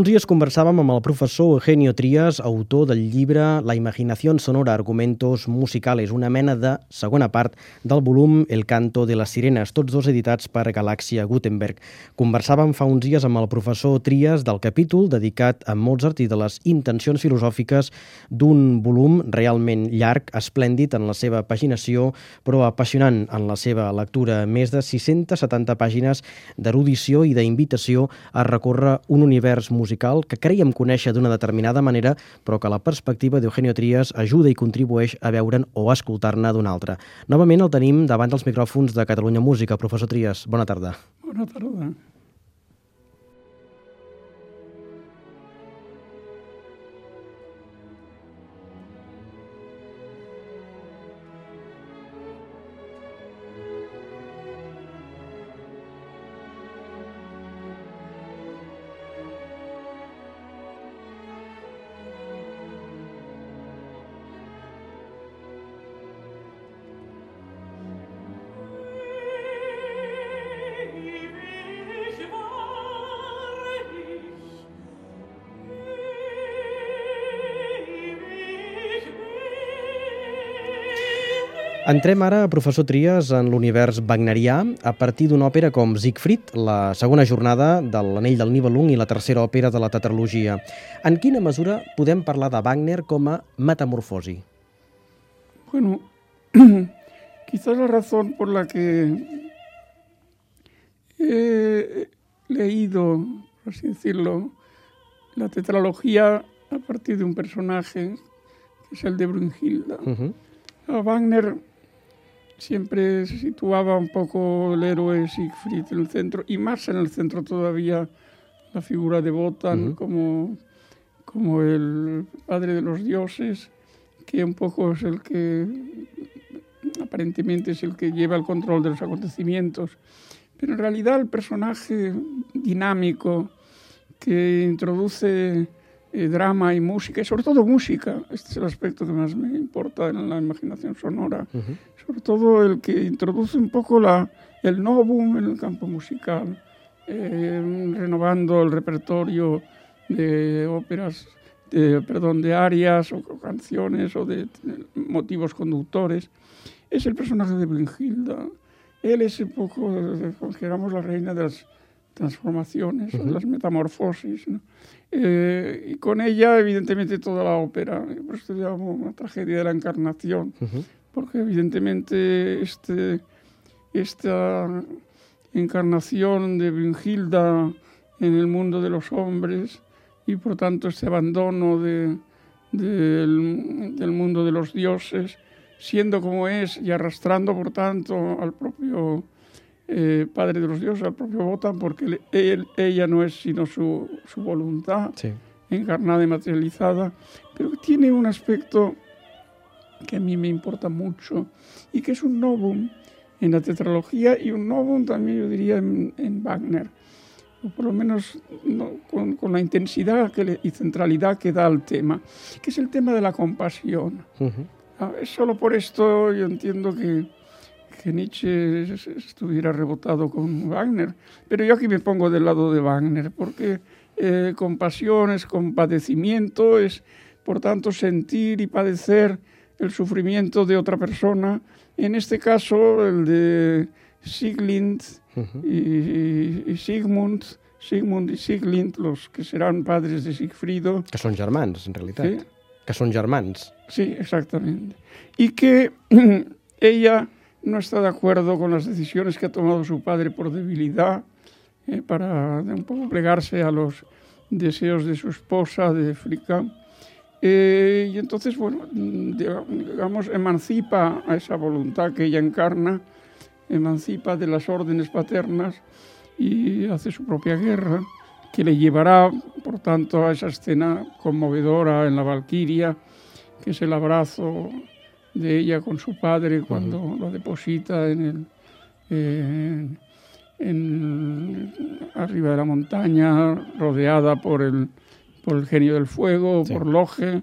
Uns dies conversàvem amb el professor Eugenio Trias, autor del llibre La imaginació sonora, argumentos musicales, una mena de segona part del volum El canto de les sirenes, tots dos editats per Galàxia Gutenberg. Conversàvem fa uns dies amb el professor Trias del capítol dedicat a Mozart i de les intencions filosòfiques d'un volum realment llarg, esplèndid en la seva paginació, però apassionant en la seva lectura. Més de 670 pàgines d'erudició i d'invitació a recórrer un univers musical que creiem conèixer d'una determinada manera, però que la perspectiva d'Eugenio Trias ajuda i contribueix a veure'n o a escoltar-ne d'una altra. Novament el tenim davant dels micròfons de Catalunya Música. Professor Trias, bona tarda. Bona tarda. Entrem ara, professor Trias, en l'univers wagnerià a partir d'una òpera com Siegfried, la segona jornada de l'Anell del Nibelung i la tercera òpera de la tetralogia. En quina mesura podem parlar de Wagner com a metamorfosi? Bueno, quizás la razón por la que he leído, por así decirlo, la tetralogía a partir de un personaje, que es el de Brunhilda. Uh -huh. A Wagner siempre se situaba un poco el héroe Siegfried en el centro, y más en el centro todavía la figura de uh -huh. como, como el padre de los dioses, que un poco es el que aparentemente es el que lleva el control de los acontecimientos. Pero en realidad el personaje dinámico que introduce eh, drama y música, y sobre todo música, este es el aspecto que más me importa en la imaginación sonora, uh -huh. sobre todo el que introduce un poco la, el novum en el campo musical, eh, renovando el repertorio de óperas, de, perdón, de arias o canciones o de, de motivos conductores, es el personaje de Brunhilda. Él es un poco, consideramos, la reina de las transformaciones, uh -huh. las metamorfosis. ¿no? Eh, y con ella, evidentemente, toda la ópera. Por eso se llama una tragedia de la encarnación, uh -huh. porque evidentemente este, esta encarnación de Brunhilda en el mundo de los hombres y por tanto este abandono de, de, del, del mundo de los dioses, siendo como es y arrastrando por tanto al propio eh, Padre de los Dioses, al propio Wotan, porque él, ella no es sino su, su voluntad Sí. encarnada y materializada, pero tiene un aspecto que a mí me importa mucho y que es un novum en la tetralogía y un novum también yo diría en, en Wagner, o por lo menos no, con, con, la intensidad que le, y centralidad que da al tema, que es el tema de la compasión. Uh -huh. Solo por esto yo entiendo que, que Nietzsche estuviera rebotado con Wagner. Pero yo aquí me pongo del lado de Wagner, porque eh, compasión es compadecimiento, es por tanto sentir y padecer el sufrimiento de otra persona. En este caso, el de Sieglind uh -huh. y, y, Sigmund, Sigmund y Sieglind, los que serán padres de Sigfrido. Que són germans, en realitat. Sí. Que són germans. Sí, exactamente. Y que ella no está de acuerdo con las decisiones que ha tomado su padre por debilidad, eh, para un poco plegarse a los deseos de su esposa, de Fricka. Eh, y entonces, bueno, digamos, emancipa a esa voluntad que ella encarna, emancipa de las órdenes paternas y hace su propia guerra, que le llevará, por tanto, a esa escena conmovedora en la Valquiria, que es el abrazo de ella con su padre cuando uh -huh. lo deposita en el, eh, en, arriba de la montaña, rodeada por el, por el genio del fuego, sí. por Loge,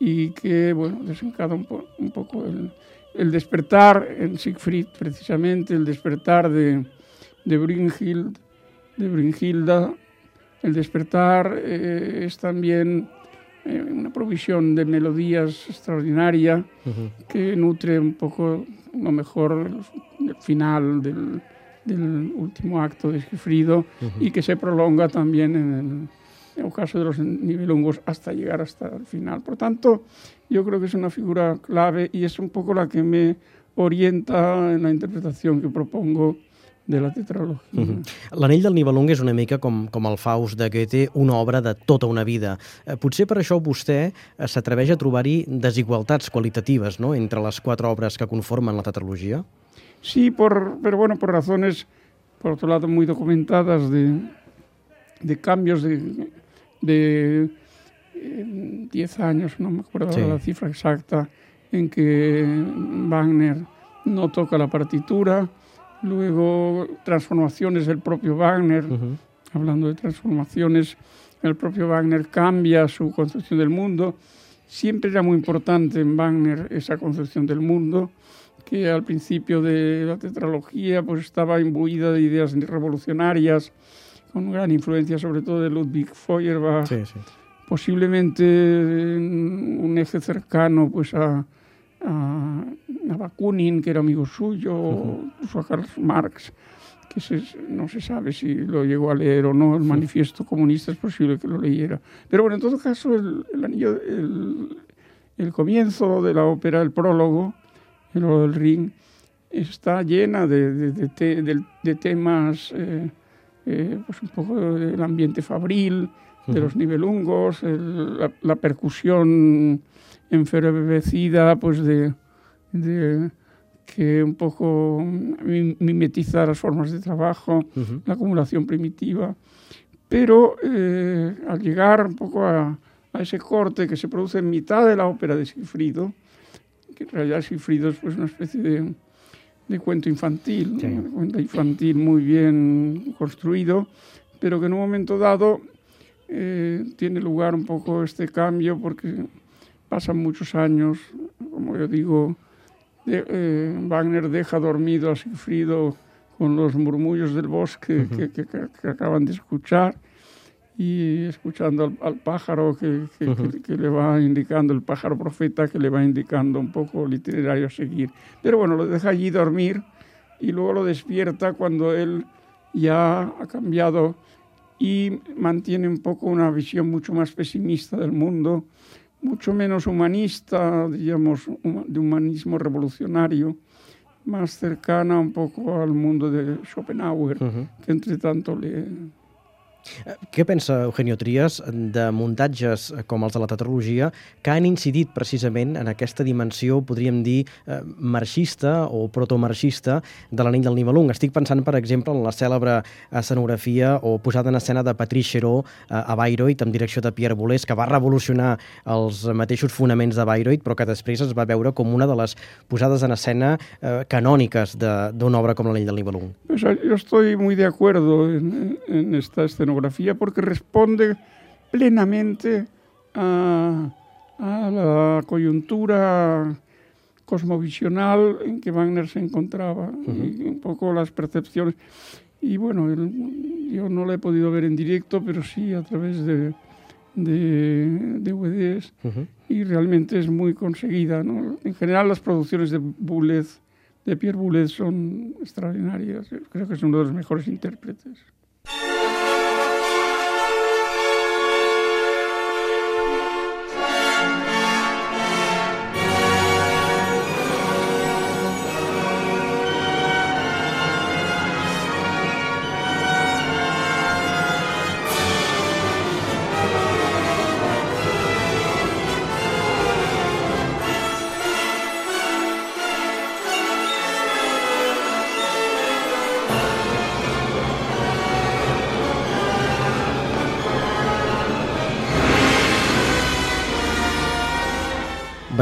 y que bueno, desencada un, po un poco el, el, despertar en Siegfried, precisamente, el despertar de, de Brynhild, de Brynhilda el despertar eh, es también eh, una provisión de melodías extraordinaria que nutre un poco lo mejor el final del, del último acto de Sigfrido y que se prolonga también en el, en el caso de los nivelungos hasta llegar hasta el final. Por tanto, yo creo que es una figura clave y es un poco la que me orienta en la interpretación que propongo de la tetralogia. Uh -huh. L'Anell del Nibelung és una mica com, com el Faust de Goethe, una obra de tota una vida. Eh, potser per això vostè eh, s'atreveix a trobar-hi desigualtats qualitatives no? entre les quatre obres que conformen la tetralogia? Sí, por, pero bueno, por razones, por otro lado, muy documentadas de, de cambios de, de eh, 10 años, no me acuerdo sí. la cifra exacta, en que Wagner no toca la partitura, luego transformaciones del propio Wagner, uh -huh. hablando de transformaciones, el propio Wagner cambia su concepción del mundo. Siempre era muy importante en Wagner esa concepción del mundo, que al principio de la tetralogía pues estaba imbuida de ideas revolucionarias, con gran influencia sobre todo de Ludwig Feuerbach, sí, sí. posiblemente un eje cercano pues a, a, a Bakunin, que era amigo suyo, uh -huh. a Karl Marx, que se, no se sabe si lo llegó a leer o no, el manifiesto comunista es posible que lo leyera. Pero bueno, en todo caso, el, el anillo, el, el, comienzo de la ópera, el prólogo, el del ring, está llena de, de, de, te, de temas, eh, eh, pues un poco del ambiente fabril, de los nivelungos, el, la, la percusión enfervecida, pues de, de, que un poco mimetiza las formas de trabajo, uh -huh. la acumulación primitiva. Pero eh, al llegar un poco a, a, ese corte que se produce en mitad de la ópera de Sigfrido, que en realidad Sigfrido es pues una especie de, de cuento infantil, sí. un cuento infantil muy bien construido, pero que en un momento dado eh, tiene lugar un poco este cambio porque pasan muchos años, como yo digo, de, eh, Wagner deja dormido a Sigfrido con los murmullos del bosque uh -huh. que, que, que, acaban de escuchar y escuchando al, al pájaro que, uh -huh. que, le va indicando, el pájaro profeta que le va indicando un poco el itinerario a seguir. Pero bueno, lo deja allí dormir y luego lo despierta cuando él ya ha cambiado y mantiene un poco una visión mucho más pesimista del mundo, mucho menos humanista, digamos, de humanismo revolucionario, más cercana un poco al mundo de Schopenhauer, uh -huh. que entre tanto le, Què pensa Eugenio Trias de muntatges com els de la tetralogia que han incidit precisament en aquesta dimensió, podríem dir, eh, marxista o protomarxista de l'anell del Nibelung? Estic pensant, per exemple, en la cèlebre escenografia o posada en escena de Patrice Chéreau eh, a Bayreuth amb direcció de Pierre Boulez, que va revolucionar els mateixos fonaments de Bayreuth, però que després es va veure com una de les posades en escena eh, canòniques d'una obra com l'anell del Nibelung. Pues yo estoy muy de acuerdo en, en esta escenografía escenografía porque responde plenamente a, a la coyuntura cosmovisional en que Wagner se encontraba uh -huh. y un poco las percepciones. Y bueno, el, yo no la he podido ver en directo, pero sí a través de, de DVDs uh -huh. y realmente es muy conseguida. ¿no? En general las producciones de Boulez, de Pierre Boulez son extraordinarias. Creo que es uno de los mejores intérpretes.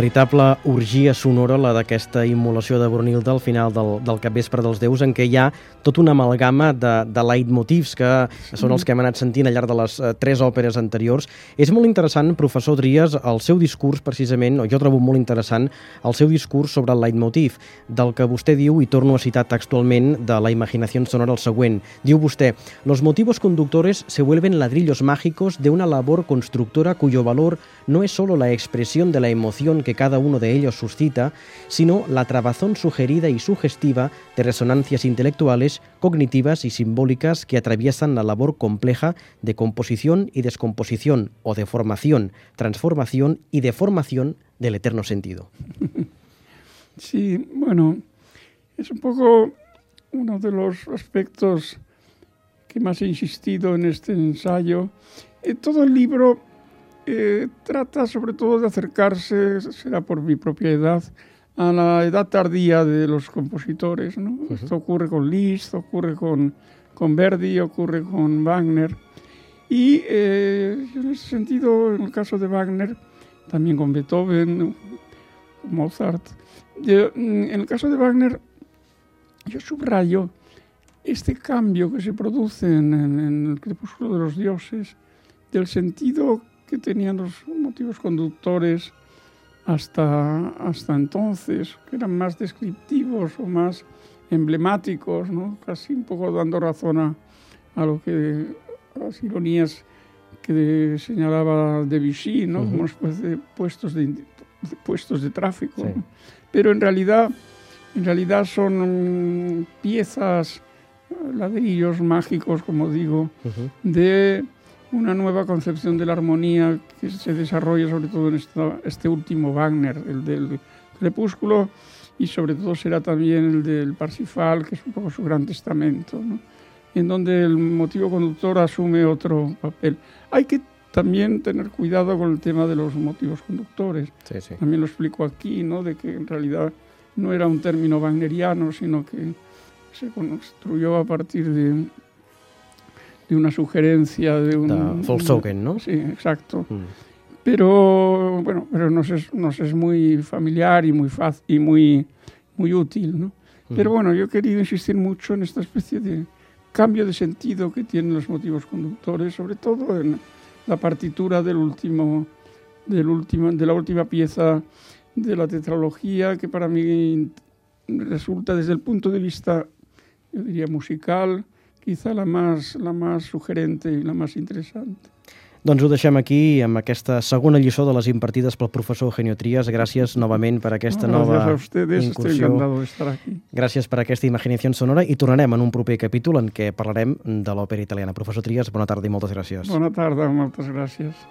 Veritable orgia sonora, la d'aquesta immolació de Brunilda al final del, del capvespre dels déus, en què hi ha tota una amalgama de, de leitmotivs que són els que hem anat sentint al llarg de les uh, tres òperes anteriors. És molt interessant, professor Trias, el seu discurs, precisament, o jo trobo molt interessant, el seu discurs sobre el leitmotiv, del que vostè diu, i torno a citar textualment de la imaginació sonora el següent. Diu vostè, los motivos conductores se vuelven ladrillos mágicos de una labor constructora cuyo valor no es solo la expresión de la emoción que cada uno de ellos suscita, sino la trabazón sugerida y sugestiva de resonancias intelectuales, cognitivas y simbólicas que atraviesan la labor compleja de composición y descomposición, o de formación, transformación y deformación del eterno sentido. Sí, bueno, es un poco uno de los aspectos que más he insistido en este ensayo. En todo el libro eh, trata sobre todo de acercarse, será por mi propia edad, a la edad tardía de los compositores. ¿no? Uh -huh. Esto ocurre con Liszt, ocurre con, con Verdi, ocurre con Wagner. Y eh, en ese sentido, en el caso de Wagner, también con Beethoven, Mozart. Yo, en el caso de Wagner, yo subrayo este cambio que se produce en, en, en el crepúsculo de los dioses, del sentido que tenían los motivos conductores hasta, hasta entonces, que eran más descriptivos o más emblemáticos, ¿no? casi un poco dando razón a, a lo que a las ironías que señalaba Debussy, ¿no? Uh -huh. como después de puestos de, de puestos de tráfico. Sí. Pero en realidad, en realidad son piezas, ladrillos mágicos, como digo, uh -huh. de una nueva concepción de la armonía que se desarrolla sobre todo en esta, este último Wagner, el del Crepúsculo, y sobre todo será también el del Parsifal, que es un poco su gran testamento, ¿no? en donde el motivo conductor asume otro papel. Hay que también tener cuidado con el tema de los motivos conductores. Sí, sí. También lo explico aquí, ¿no? de que en realidad no era un término wagneriano, sino que se construyó a partir de, de una sugerencia de un... Volkswagen, ¿no? Sí, exacto. Mm. Pero, bueno, pero nos es, nos es muy familiar y muy fácil y muy, muy útil, ¿no? Mm. Pero bueno, yo he querido insistir mucho en esta especie de cambio de sentido que tienen los motivos conductores, sobre todo en la partitura del último, del último, de la última pieza de la tetralogía, que para mí resulta desde el punto de vista, yo diría, musical, quizá la més, la més sugerente i la més interessant. Doncs ho deixem aquí amb aquesta segona lliçó de les impartides pel professor Eugenio Trias. Gràcies novament per aquesta no, nova a ustedes, incursió. Aquí. Gràcies per aquesta imaginació sonora i tornarem en un proper capítol en què parlarem de l'òpera italiana. Professor Trias, bona tarda i moltes gràcies. Bona tarda, moltes gràcies.